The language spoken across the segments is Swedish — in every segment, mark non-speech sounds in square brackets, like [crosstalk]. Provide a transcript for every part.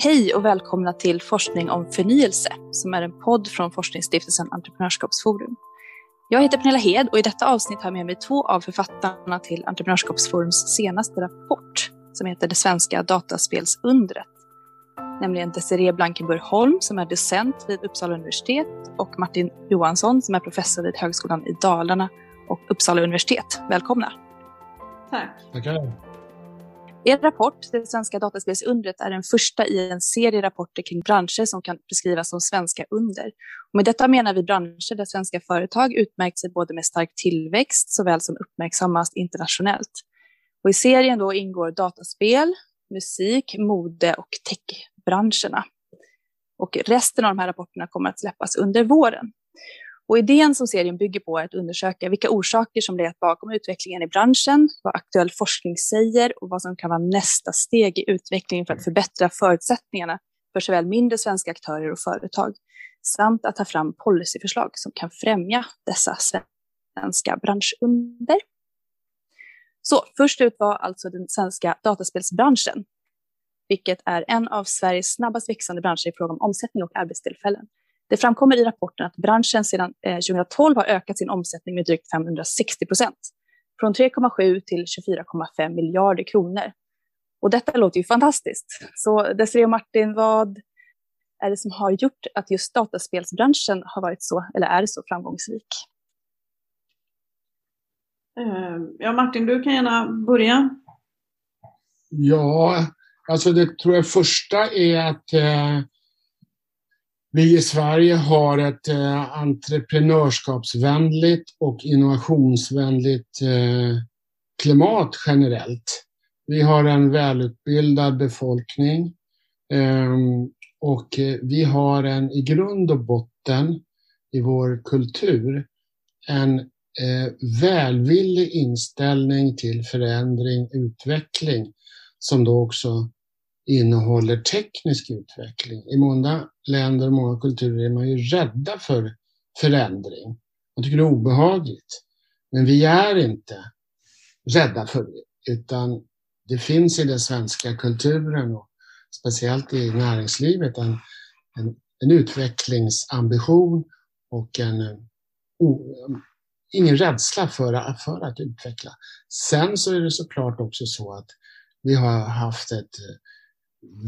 Hej och välkomna till Forskning om förnyelse som är en podd från forskningsstiftelsen Entreprenörskapsforum. Jag heter Pernilla Hed och i detta avsnitt har jag med mig två av författarna till Entreprenörskapsforums senaste rapport som heter Det svenska dataspelsundret. Nämligen Desiree Blankenburg Holm som är docent vid Uppsala universitet och Martin Johansson som är professor vid Högskolan i Dalarna och Uppsala universitet. Välkomna! Tack! Tackar! Er rapport, Det svenska dataspelsundret, är den första i en serie rapporter kring branscher som kan beskrivas som svenska under. Och med detta menar vi branscher där svenska företag utmärkt sig både med stark tillväxt såväl som uppmärksammas internationellt. Och I serien då ingår dataspel, musik, mode och techbranscherna. Och resten av de här rapporterna kommer att släppas under våren. Och idén som serien bygger på är att undersöka vilka orsaker som legat bakom utvecklingen i branschen, vad aktuell forskning säger och vad som kan vara nästa steg i utvecklingen för att förbättra förutsättningarna för såväl mindre svenska aktörer och företag, samt att ta fram policyförslag som kan främja dessa svenska branschunder. Så först ut var alltså den svenska dataspelsbranschen, vilket är en av Sveriges snabbast växande branscher i fråga om omsättning och arbetstillfällen. Det framkommer i rapporten att branschen sedan 2012 eh, har ökat sin omsättning med drygt 560 procent. Från 3,7 till 24,5 miljarder kronor. Och detta låter ju fantastiskt. Så Desiree och Martin, vad är det som har gjort att just dataspelsbranschen har varit så, eller är så framgångsrik? Eh, ja, Martin, du kan gärna börja. Ja, alltså det tror jag första är att eh, vi i Sverige har ett eh, entreprenörskapsvänligt och innovationsvänligt eh, klimat generellt. Vi har en välutbildad befolkning ehm, eh, och vi har en i grund och botten i vår kultur en eh, välvillig inställning till förändring, utveckling som då också innehåller teknisk utveckling. I många länder och många kulturer är man ju rädda för förändring. Man tycker det är obehagligt. Men vi är inte rädda för det, utan det finns i den svenska kulturen och speciellt i näringslivet en, en, en utvecklingsambition och en o, ingen rädsla för, för att utveckla. Sen så är det såklart också så att vi har haft ett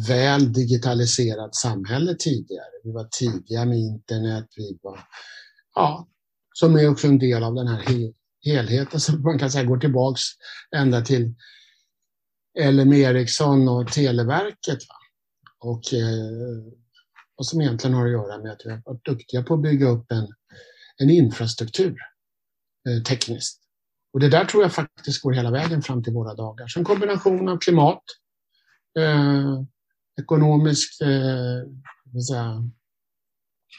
väl digitaliserat samhälle tidigare. Vi var tidiga med internet. Vi var, ja, som är också en del av den här helheten som man kan säga går tillbaks ända till LM Ericsson och Televerket. Va? Och, eh, och som egentligen har att göra med att vi har varit duktiga på att bygga upp en, en infrastruktur eh, tekniskt. Och det där tror jag faktiskt går hela vägen fram till våra dagar. Så en kombination av klimat, eh, ekonomisk, eh, säga,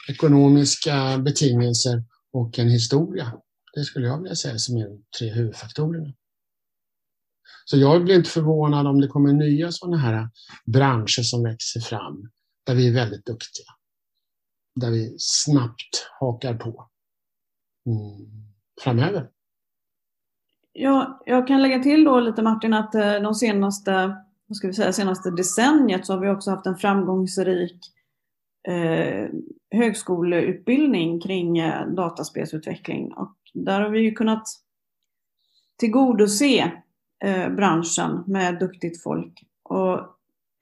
ekonomiska betingelser och en historia. Det skulle jag vilja säga som är de tre huvudfaktorerna. Så jag blir inte förvånad om det kommer nya sådana här branscher som växer fram där vi är väldigt duktiga. Där vi snabbt hakar på mm, framöver. Ja, jag kan lägga till då lite Martin att eh, de senaste vad ska vi säga, senaste decenniet så har vi också haft en framgångsrik eh, högskoleutbildning kring eh, dataspelsutveckling. Och där har vi ju kunnat tillgodose eh, branschen med duktigt folk. Och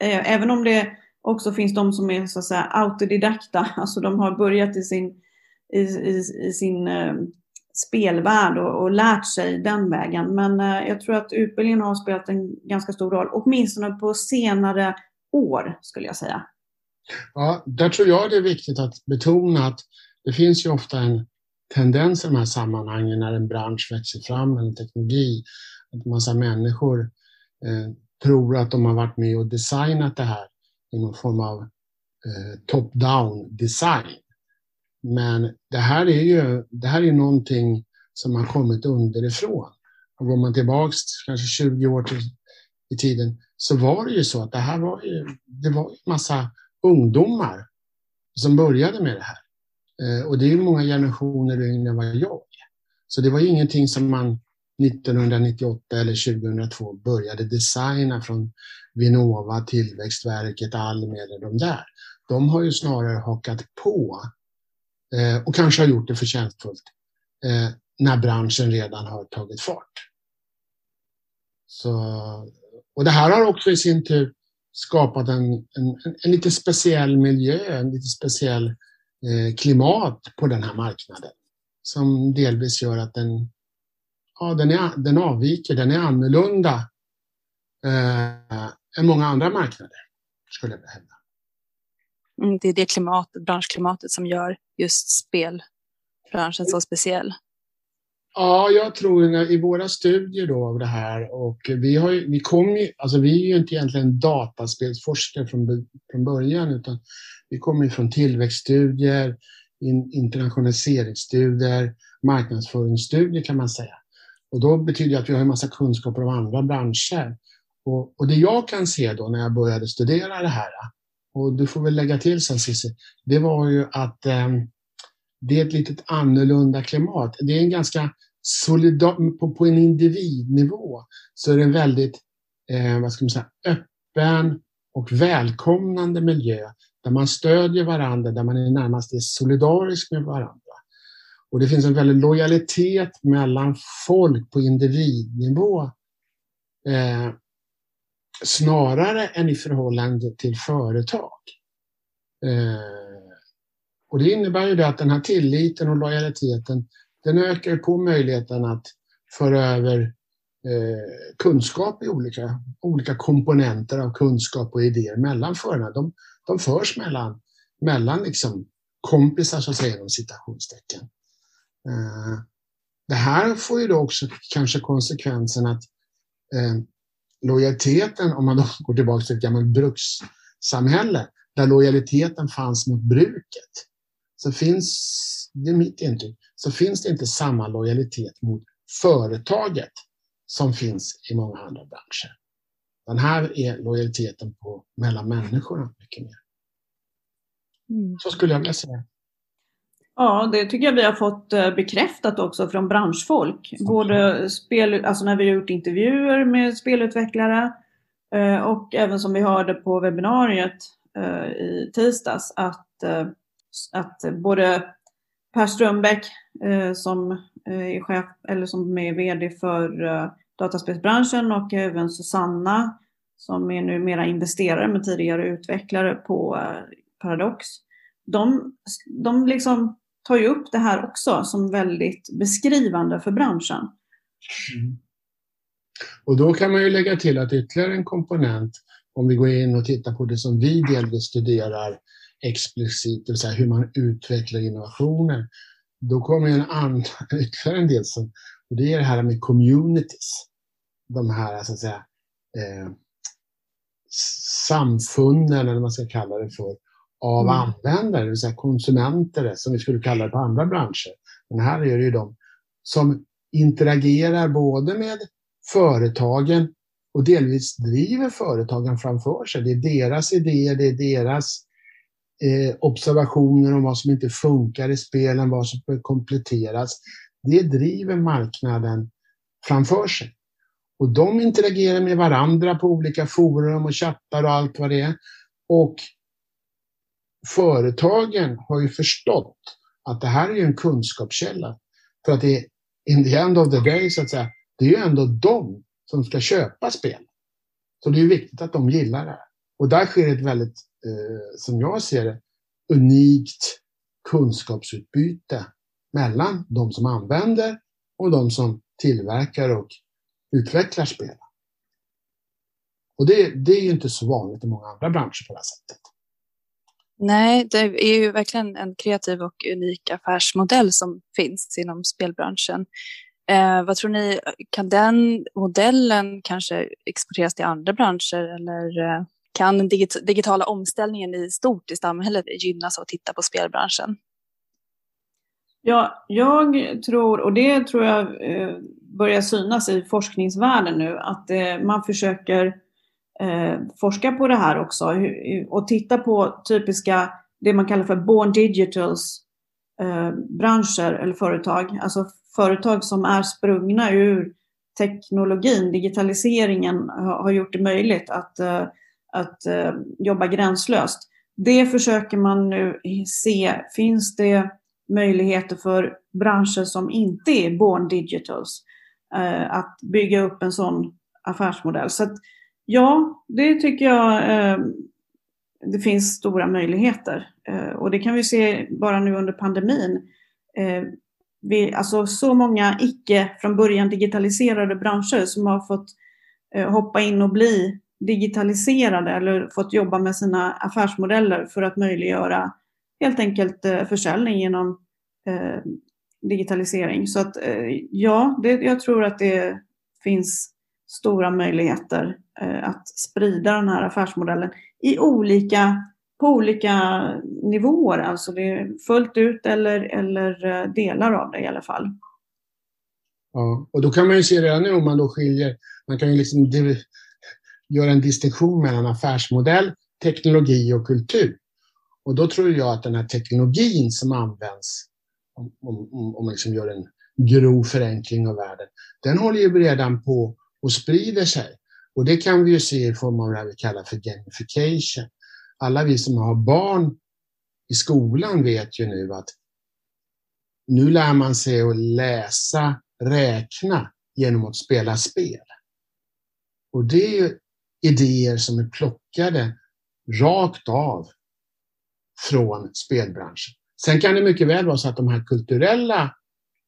eh, även om det också finns de som är så att säga autodidakta, [laughs] alltså de har börjat i sin, i, i, i sin eh, spelvärld och, och, lärt sig den vägen. Men eh, jag tror att utbildningen har spelat en ganska stor roll, åtminstone på senare år skulle jag säga. Ja, där tror jag det är viktigt att betona att det finns ju ofta en tendens i de här sammanhangen när en bransch växer fram, en teknologi, att massa människor eh, tror att de har varit med och designat det här i någon form av eh, top-down design. Men det här är ju det här är någonting som har kommit underifrån. Och går man tillbaks kanske 20 år till, i tiden så var det ju så att det här var ju, det var en massa ungdomar som började med det här. Eh, och det är ju många generationer yngre än vad jag är. Så det var ju ingenting som man 1998 eller 2002 började designa från Vinnova, Tillväxtverket, Almi eller de där. De har ju snarare hakat på eh, och kanske har gjort det förtjänstfullt eh, när branschen redan har tagit fart. Så, och det här har också i sin tur skapat en, en, en lite speciell miljö, en lite speciell eh, klimat på den här marknaden. Som delvis gör att den, ja, den, är, den avviker, den är annorlunda eh, än många andra marknader, skulle jag vilja hävda. Mm, det är det klimatet, branschklimatet som gör just spelbranschen så speciell. Ja, jag tror i våra studier då av det här och vi har ju, vi kom ju, alltså vi är ju inte egentligen dataspelsforskare från, från början utan vi kommer ju från tillväxtstudier, in, internationaliseringsstudier, marknadsföringsstudier kan man säga. Och då betyder det att vi har en massa kunskaper om andra branscher. Och, och det jag kan se då när jag började studera det här, och du får väl lägga till sen Cissi, det var ju att eh, det är ett litet annorlunda klimat. Det är en ganska solidar, på, på en individnivå så är det en väldigt, eh, vad ska man säga, öppen och välkomnande miljö där man stödjer varandra, där man är närmast är solidarisk med varandra. Och det finns en väldig lojalitet mellan folk på individnivå eh, snarare än i förhållande till företag. Eh, och det innebär ju det att den här tilliten och lojaliteten den ökar på möjligheten att föra över eh, kunskap i olika, olika komponenter av kunskap och idéer mellan förarna. De, de förs mellan, mellan liksom kompisar så att säga inom citationstecken. Eh, det här får ju då också kanske konsekvensen att eh, lojaliteten, om man går tillbaka till ett gammalt brukssamhälle, där lojaliteten fanns mot bruket, så finns, det är mitt intryck, så finns det inte samma lojalitet mot företaget som finns i många andra branscher. Den här är lojaliteten på, mellan människorna mycket mer. Mm. Så skulle jag vilja säga. Ja, det tycker jag vi har fått eh, bekräftat också från branschfolk. Både spel, alltså när vi har gjort intervjuer med spelutvecklare eh, och även som vi hörde på webbinariet eh, i tisdags att, att både Per Strömbäck som är chef eller som är VD för dataspelsbranschen och även Susanna som är numera investerare men tidigare utvecklare på Paradox. De, de liksom tar ju upp det här också som väldigt beskrivande för branschen. Mm. Och då kan man ju lägga till att ytterligare en komponent, om vi går in och tittar på det som vi delvis studerar explicit, det vill säga hur man utvecklar innovationer, då kommer en annan, [laughs] ytterligare en del som, och det är det här med communities. De här, så att säga, eh, samfunden, eller vad man ska kalla det för, av mm. användare, det vill säga konsumenter som vi skulle kalla det på andra branscher. Men här är det ju de som interagerar både med företagen och delvis driver företagen framför sig. Det är deras idéer, det är deras eh, observationer om vad som inte funkar i spelen, vad som bör kompletteras. Det driver marknaden framför sig. Och de interagerar med varandra på olika forum och chattar och allt vad det är. Och företagen har ju förstått att det här är ju en kunskapskälla. För att det är, in the end of the day, så att säga, det är ju ändå de som ska köpa spel. Så det är viktigt att de gillar det. Och där sker ett väldigt, eh, som jag ser det, unikt kunskapsutbyte mellan de som använder och de som tillverkar och utvecklar spel. Och det, det är ju inte så vanligt i många andra branscher på det här sättet. Nej, det är ju verkligen en kreativ och unik affärsmodell som finns inom spelbranschen. Eh, vad tror ni, kan den modellen kanske exporteras till andra branscher eller eh, kan den digit digitala omställningen i stort i samhället gynnas av att titta på spelbranschen? Ja, jag tror, och det tror jag eh, börjar synas i forskningsvärlden nu, att eh, man försöker eh, Eh, forska på det här också och titta på typiska, det man kallar för born digitals eh, branscher eller företag. Alltså företag som är sprungna ur teknologin, digitaliseringen har gjort det möjligt att, eh, att eh, jobba gränslöst. Det försöker man nu se, finns det möjligheter för branscher som inte är born digitals att bygga upp en sån affärsmodell. Så att, ja, det tycker jag eh, det finns stora möjligheter. Eh, och det kan vi se bara nu under pandemin eh, vi, alltså så många icke från början digitaliserade branscher som har fått eh, hoppa in och bli digitaliserade eller fått jobba med sina affärsmodeller för att möjliggöra helt enkelt eh, försäljning genom eh, digitalisering. Så att eh, ja, det, jag tror att det finns stora möjligheter eh, att sprida den här affärsmodellen i olika på olika nivåer, alltså det är fullt ut eller, eller eh, delar av det i alla fall. Ja, och då kan man ju se redan nu om man då skiljer, man kan ju liksom göra en distinktion mellan affärsmodell, teknologi och kultur. Och då tror jag att den här teknologin som används, om, om, om man liksom gör en grov förenkling av världen, den håller ju redan på och sprider sig. Och det kan vi ju se i form av det vi kallar för gamification alla vi som har barn i skolan vet ju nu att nu lär man sig att läsa, räkna genom att spela spel. Och det är idéer som är plockade rakt av från spelbranschen. Sen kan det mycket väl vara så att de här kulturella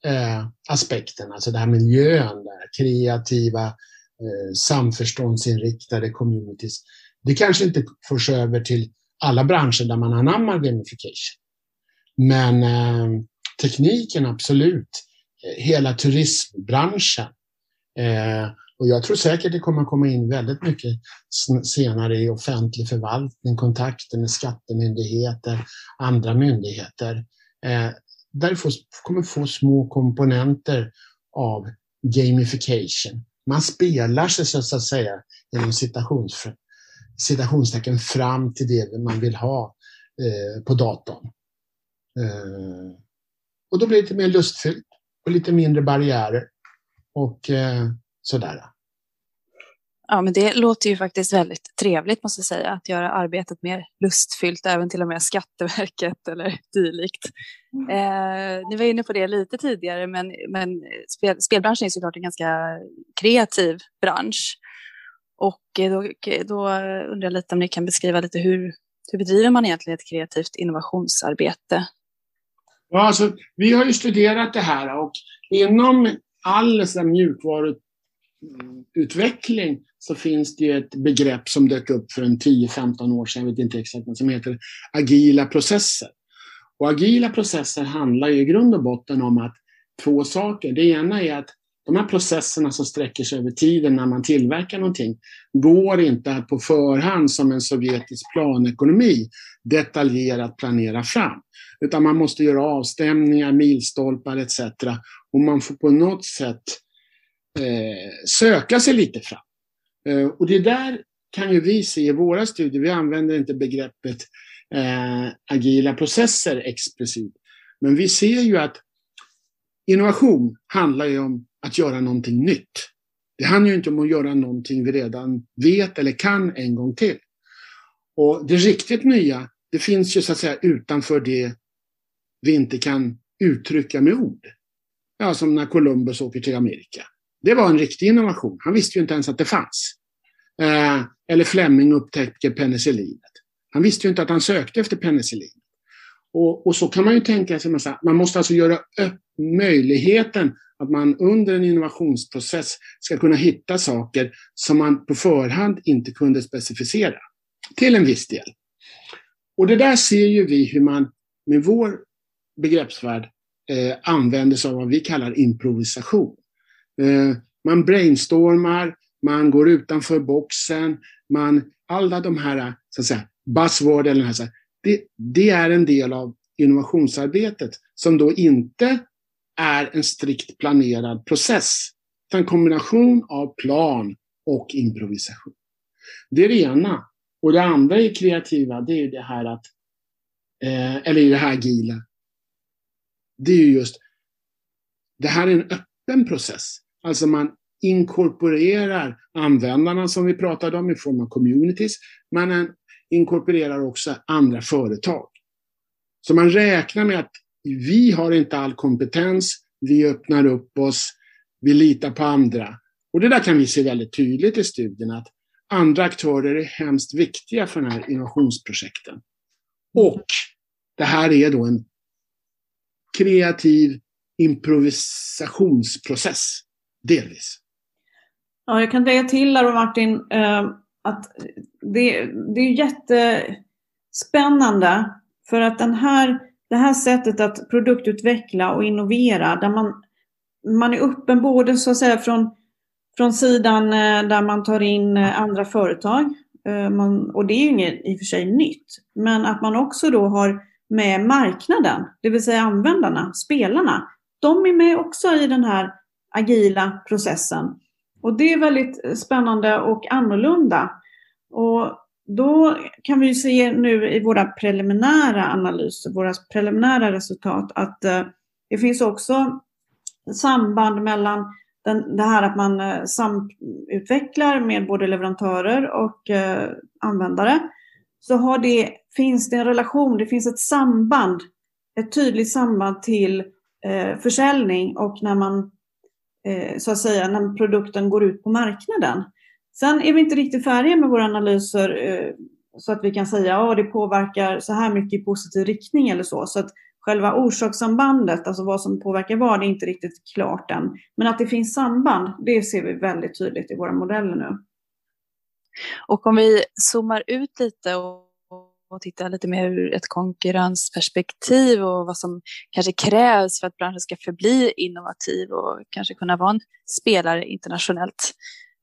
eh, alltså den här miljön, där, kreativa, eh, samförståndsinriktade communities, det kanske inte förs över till alla branscher där man anammar gamification. Men eh, tekniken absolut. Eh, hela turismbranschen. Eh, och jag tror säkert det kommer komma in väldigt mycket senare i offentlig förvaltning, kontakter med skattemyndigheter, andra myndigheter. Eh, där får, kommer få små komponenter av gamification. Man spelar sig så att säga genom citations, citationstecken fram till det man vill ha eh, på datorn. Eh, och då blir det lite mer lustfyllt och lite mindre barriärer och eh, sådär. Ja, men det låter ju faktiskt väldigt trevligt måste jag säga, att göra arbetet mer lustfyllt, även till och med Skatteverket eller dylikt. Mm. Eh, ni var inne på det lite tidigare, men, men spel, spelbranschen är såklart en ganska kreativ bransch. Och eh, då, då undrar jag lite om ni kan beskriva lite hur, hur bedriver man egentligen ett kreativt innovationsarbete? Ja, alltså, vi har ju studerat det här och inom all utveckling så finns det ett begrepp som dök upp för en 10-15 år sedan, jag vet inte exakt, men som heter agila processer. Och agila processer handlar ju i grund och botten om att två saker. Det ena är att de här processerna som sträcker sig över tiden när man tillverkar någonting går inte att på förhand som en sovjetisk planekonomi detaljerat planera fram. Utan man måste göra avstämningar, milstolpar etc. Och man får på något sätt eh, söka sig lite fram. Eh, och det där kan ju vi se i våra studier. Vi använder inte begreppet eh, agila processer explicit. Men vi ser ju att innovation handlar ju om att göra någonting nytt. Det handlar ju inte om att göra någonting vi redan vet eller kan en gång till. Och det riktigt nya, det finns ju så att säga utanför det vi inte kan uttrycka med ord. Ja, som när Columbus åker till Amerika. Det var en riktig innovation. Han visste ju inte ens att det fanns. Eh, eller Fleming upptäcker penicillinet. Han visste ju inte att han sökte efter penicillin. Och, och så kan man ju tänka sig, man måste alltså göra upp möjligheten att man under en innovationsprocess ska kunna hitta saker som man på förhand inte kunde specificera. Till en viss del. Och det där ser ju vi hur man med vår begreppsvärld eh, använder sig av vad vi kallar improvisation. Eh, man brainstormar, man går utanför boxen, man, alla de här så att säga, buzzword, eller här, det, det är en del av innovationsarbetet som då inte är en strikt planerad process. en kombination av plan och improvisation. Det är det ena. Och det andra är kreativa, det är det här att, eh, eller i det här agila, det är ju just, det här är en öppen process. Alltså man inkorporerar användarna som vi pratade om i form av communities. Man inkorporerar också andra företag. Så man räknar med att vi har inte all kompetens, vi öppnar upp oss, vi litar på andra. Och det där kan vi se väldigt tydligt i studien att andra aktörer är hemskt viktiga för den här innovationsprojekten. Och det här är då en kreativ improvisationsprocess, delvis. Ja, jag kan lägga till där Martin, eh, att det, det är jättespännande för att den här, det här sättet att produktutveckla och innovera, där man, man är öppen både så att säga från, från sidan eh, där man tar in eh, andra företag, man, och det är ju inget i och för sig nytt, men att man också då har med marknaden, det vill säga användarna, spelarna. De är med också i den här agila processen. Och det är väldigt eh, spännande och annorlunda. Och då kan vi se nu i våra preliminära analyser, våra preliminära resultat, att eh, det finns också samband mellan den, det här att man eh, samutvecklar med både leverantörer och användare. Så har det, finns det en relation, det finns ett samband, ett tydligt samband till eh, försäljning och när man eh, så att säga, när produkten går ut på marknaden. Sen är vi inte riktigt färdiga med våra analyser eh, så att vi kan säga att det påverkar så här mycket i positiv riktning eller så. Så att själva orsakssambandet, alltså vad som påverkar vad, det är inte riktigt klart än. Men att det finns samband, det ser vi väldigt tydligt i våra modeller nu. Och om vi zoomar ut lite och och titta lite mer ur ett konkurrensperspektiv och vad som kanske krävs för att branschen ska förbli innovativ och kanske kunna vara en spelare internationellt.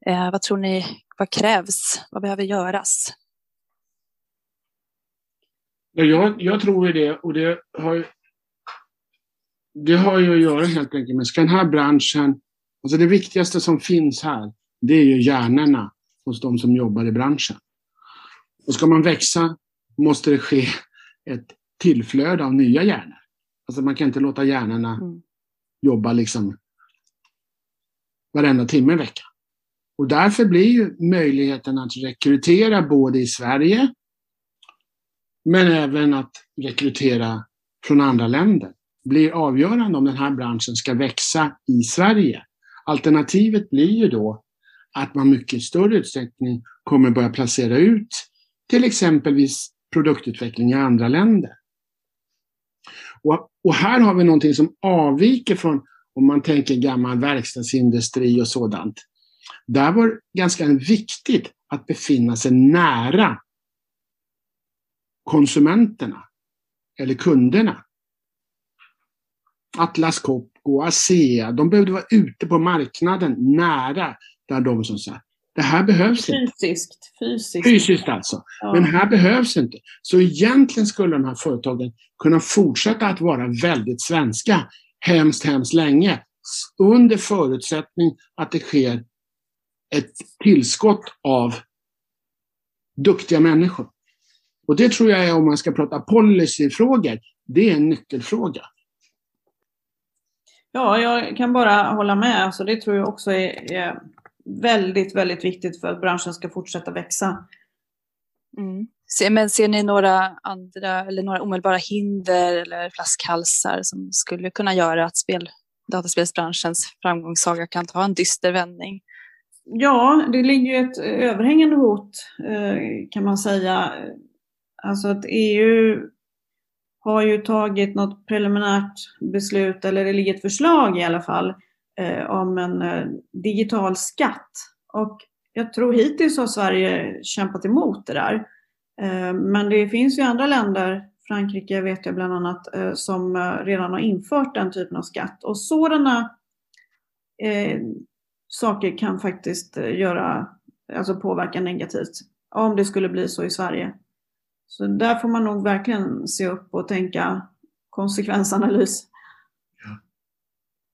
Eh, vad tror ni, vad krävs? Vad behöver göras? Jag, jag tror det och det har, det har ju att göra helt enkelt med, ska den här branschen, alltså det viktigaste som finns här, det är ju hjärnorna hos de som jobbar i branschen. Och ska man växa måste det ske ett tillflöde av nya hjärnor. Alltså man kan inte låta hjärnorna mm. jobba liksom varenda timme i veckan. Och därför blir ju möjligheten att rekrytera både i Sverige men även att rekrytera från andra länder blir avgörande om den här branschen ska växa i Sverige. Alternativet blir ju då att man mycket större utsträckning kommer börja placera ut till exempelvis produktutveckling i andra länder. Och, och här har vi någonting som avviker från om man tänker gammal verkstadsindustri och sådant. Där var det ganska viktigt att befinna sig nära konsumenterna eller kunderna. Atlas Copco, ASEA, de behövde vara ute på marknaden nära där de som satt. Det här behövs fysiskt, inte. Fysiskt. Fysiskt alltså. Ja. Men här behövs inte. Så egentligen skulle de här företagen kunna fortsätta att vara väldigt svenska hemskt, hemskt länge. Under förutsättning att det sker ett tillskott av duktiga människor. Och det tror jag är, om man ska prata policyfrågor, det är en nyckelfråga. Ja, jag kan bara hålla med. Alltså, det tror jag också är, är väldigt, väldigt viktigt för att branschen ska fortsätta växa. Mm. Men ser ni några andra eller några omedelbara hinder eller flaskhalsar som skulle kunna göra att spel, dataspelsbranschens framgångssaga kan ta en dyster vändning? Ja, det ligger ju ett överhängande hot eh, kan man säga. Alltså att EU har ju tagit något preliminärt beslut, eller det ligger ett förslag i alla fall, Eh, om en eh, digital skatt. Och jag tror hittills har Sverige kämpat emot det där. Eh, men det finns ju andra länder, Frankrike vet jag bland annat, eh, som redan har infört den typen av skatt. Och sådana eh, saker kan faktiskt göra, alltså påverka negativt om det skulle bli så i Sverige. Så där får man nog verkligen se upp och tänka konsekvensanalys.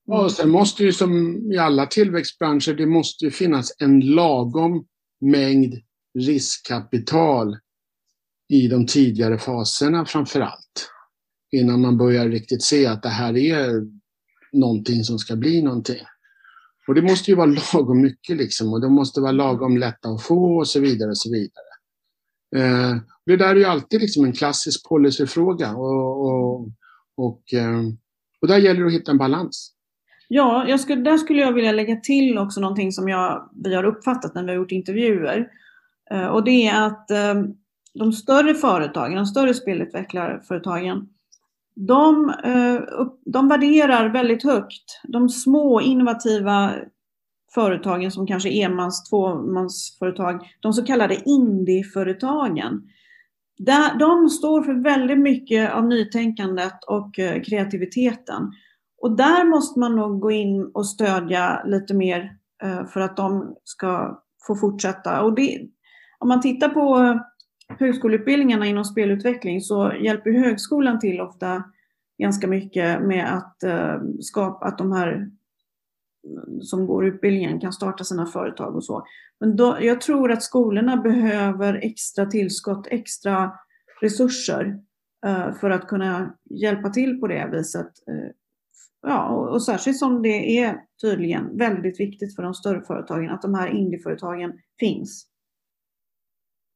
Och sen måste ju som i alla tillväxtbranscher, det måste ju finnas en lagom mängd riskkapital i de tidigare faserna framför allt. Innan man börjar riktigt se att det här är någonting som ska bli någonting. Och det måste ju vara lagom mycket liksom och det måste vara lagom lätta att få och så vidare och så vidare. Eh, det där är ju alltid liksom en klassisk policyfråga och, och, och, eh, och där gäller det att hitta en balans. Ja, jag skulle, där skulle jag vilja lägga till också någonting som jag, vi har uppfattat när vi har gjort intervjuer. Eh, och det är att ehm, de större företagen, de större spelutvecklarföretagen, de, eh, de värderar väldigt högt de små innovativa företagen som kanske är enmans, tvåmansföretag, de så kallade indieföretagen. De står för väldigt mycket av nytänkandet och eh, kreativiteten. Och där måste man nog gå in och stödja lite mer eh, för att de ska få fortsätta. Och det, om man tittar på högskoleutbildningarna inom spelutveckling så hjälper högskolan till ofta ganska mycket med att eh, skapa att de här mm, som går utbildningen kan starta sina företag och så. Men då, jag tror att skolorna behöver extra tillskott, extra resurser eh, för att kunna hjälpa till på det viset. Ja, och, och, särskilt som det är tydligen väldigt viktigt för de större företagen att de här indieföretagen finns.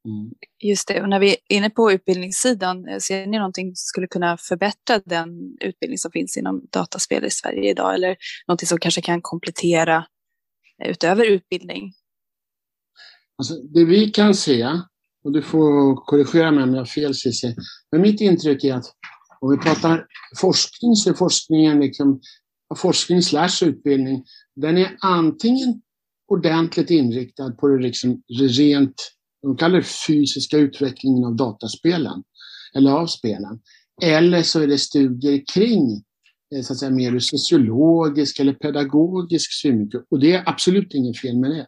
Mm. Just det, och när vi är inne på utbildningssidan, eh, ser ni någonting som skulle kunna förbättra den utbildning som finns inom dataspel i Sverige idag eller någonting som kanske kan komplettera eh, utöver utbildning? Alltså, det vi kan se, och du får korrigera mig om jag har fel Cissi, men mitt intryck är att om vi pratar forskning så är forskningen liksom, forskning slash utbildning, den är antingen ordentligt inriktad på det liksom rent de kallar det fysiska utvecklingen av dataspelen, eller av spelen. Eller så är det studier kring eh, så att säga, mer ur sociologisk eller pedagogisk synvinkel. Och det är absolut inget fel med det.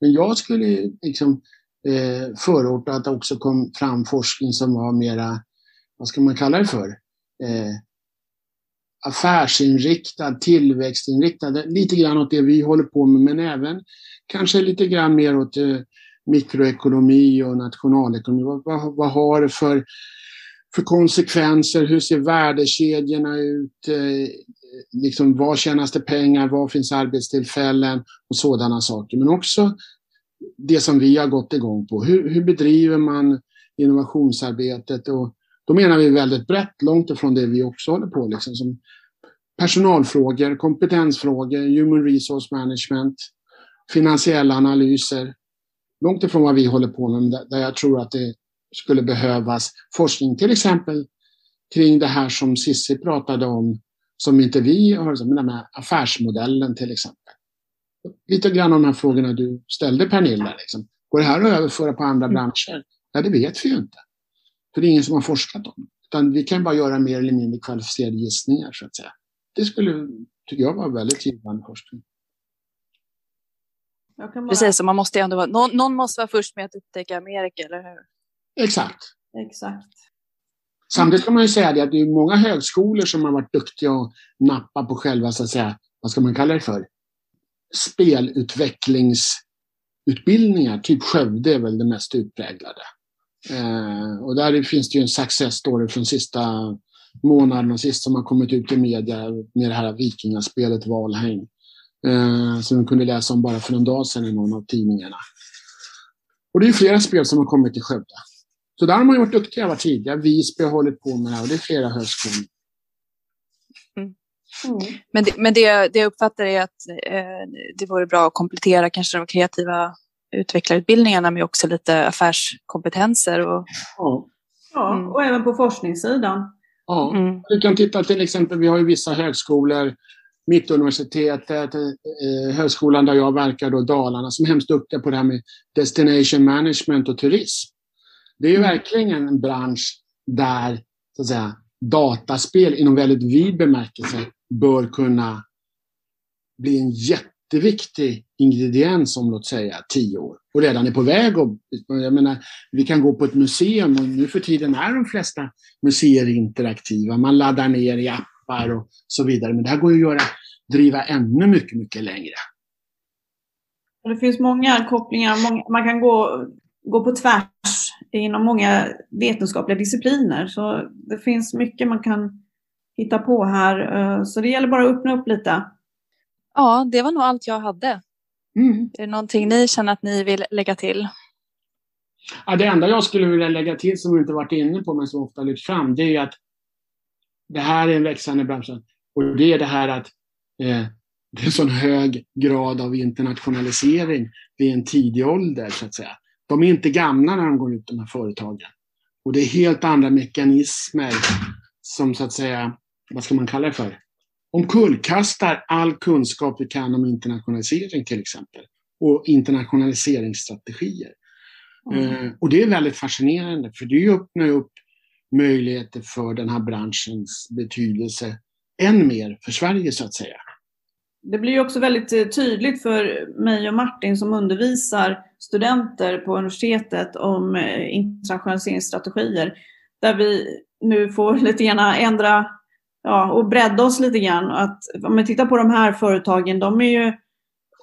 Men jag skulle liksom, eh, förorda att det också kom fram forskning som var mera, vad ska man kalla det för? Eh, affärsinriktad, tillväxtinriktad, lite grann åt det vi håller på med, men även kanske lite grann mer åt eh, mikroekonomi och nationalekonomi. Vad, vad, vad har det för, för konsekvenser? Hur ser värdekedjorna ut? Eh, liksom, var tjänas det pengar? Var finns arbetstillfällen? Och sådana saker. Men också det som vi har gått igång på. Hur, hur bedriver man innovationsarbetet? Och då menar vi väldigt brett, långt ifrån det vi också håller på liksom, som personalfrågor, kompetensfrågor, human resource management, finansiella analyser, långt ifrån vad vi håller på med, där jag tror att det skulle behövas forskning, till exempel kring det här som Sissi pratade om, som inte vi har, men den här affärsmodellen till exempel. Lite grann om de här frågorna du ställde Pernilla. Liksom. Går det här att överföra på andra mm. branscher? Ja, det vet vi ju inte. För det är ingen som har forskat om Utan vi kan bara göra mer eller mindre kvalificerade gissningar, så att säga. Det skulle, tycker jag, vara väldigt givande forskning. Bara... Precis, och man måste ändå vara, någon, någon, måste vara först med att upptäcka Amerika, eller hur? Exakt. Exakt. Samtidigt kan man ju säga det att det är många högskolor som har varit duktiga att nappa på själva, så att säga, vad ska man kalla det för? Spelutvecklingsutbildningar, typ Skövde är väl det mest utpräglade. Eh, och där finns det ju en success story från sista månaden och sist som har kommit ut i media med det här vikingaspelet Valheim eh, som vi kunde läsa om bara för en dag sedan i någon av tidningarna. Och det är flera spel som har kommit till Skövde. Så där har man varit duktiga var tidigare. Visby har hållit på med det här och det är flera högskolor. Mm. Mm. Men, det, men det, det jag uppfattar är att eh, det vore bra att komplettera kanske de kreativa utvecklarutbildningarna med också lite affärskompetenser. Och, ja. ja, mm. och även på forskningssidan. Ja, mm. du kan titta till exempel, vi har ju vissa högskolor Mittuniversitetet, eh, högskolan där jag verkar, då, Dalarna, som är hemskt duktiga på det här med destination management och turism. Det är ju mm. verkligen en bransch där så att säga, dataspel inom väldigt vid bemärkelse bör kunna bli en jätteviktig ingrediens om låt säga tio år. Och redan är på väg. Och, jag menar, vi kan gå på ett museum och nu för tiden är de flesta museer interaktiva. Man laddar ner i appar och så vidare. Men det här går ju att göra, driva ännu mycket, mycket längre. Det finns många kopplingar. Många, man kan gå, gå på tvärs inom många vetenskapliga discipliner. Så det finns mycket man kan hitta på här. Eh, så det gäller bara att öppna upp lite. Ja, det var nog allt jag hade. Mm. Är det någonting ni känner att ni vill lägga till? Ja, det enda jag skulle vilja lägga till som vi inte varit inne på men som ofta lyfts fram det är att det här är en växande bransch. Och det är det här att eh, det är en sån hög grad av internationalisering vid en tidig ålder så att säga. De är inte gamla när de går ut de här företagen. Och det är helt andra mekanismer som så att säga, vad ska man kalla det för? Omkullkastar all kunskap vi kan om internationalisering till exempel. Och internationaliseringsstrategier. Mm. Eh, och det är väldigt fascinerande för det öppnar upp möjligheter för den här branschens betydelse än mer för Sverige så att säga. Det blir ju också väldigt eh, tydligt för mig och Martin som undervisar studenter på universitetet om eh, internationaliseringsstrategier. Där vi nu får lite grann ändra ja, och bredda oss lite grann. Att, om vi tittar på de här företagen, de är ju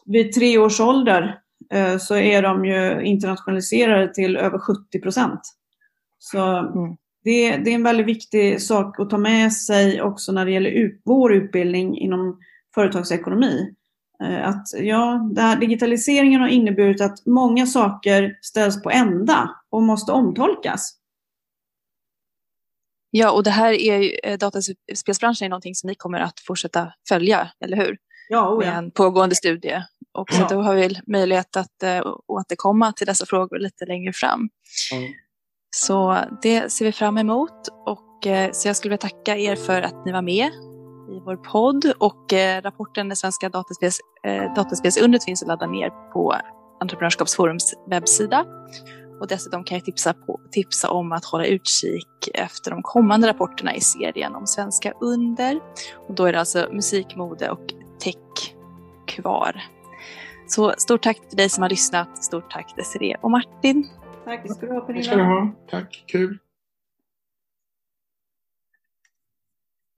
vid tre års ålder eh, så är de ju internationaliserade till över 70 procent. Så Mm. det, det är en väldigt viktig sak att ta med sig också när det gäller ut, vår utbildning inom företagsekonomi. Eh, Att ja, det här digitaliseringen har inneburit att många saker ställs på ända och måste omtolkas. Ja, och det här är ju, eh, dataspelsbranschen är någonting som ni kommer att fortsätta följa, eller hur? Ja, oh Med ja. en pågående studie. Och så Ja. då har vi möjlighet att äh, återkomma till dessa frågor lite längre fram. Så det ser vi fram emot. Och, eh, så jag skulle vilja tacka er för att ni var med i vår podd. Och eh, rapporten Det svenska dataspels, dataspelsundret finns att ladda ner på Entreprenörskapsforums webbsida. Och dessutom kan jag tipsa, på, tipsa om att hålla utkik efter de kommande rapporterna i serien om svenska under. Och då är det alltså musik, mode och tech kvar. Så stort tack till dig som har lyssnat. Stort tack Desiree och Martin. Tack ska du ha Pernilla. Tack, kul.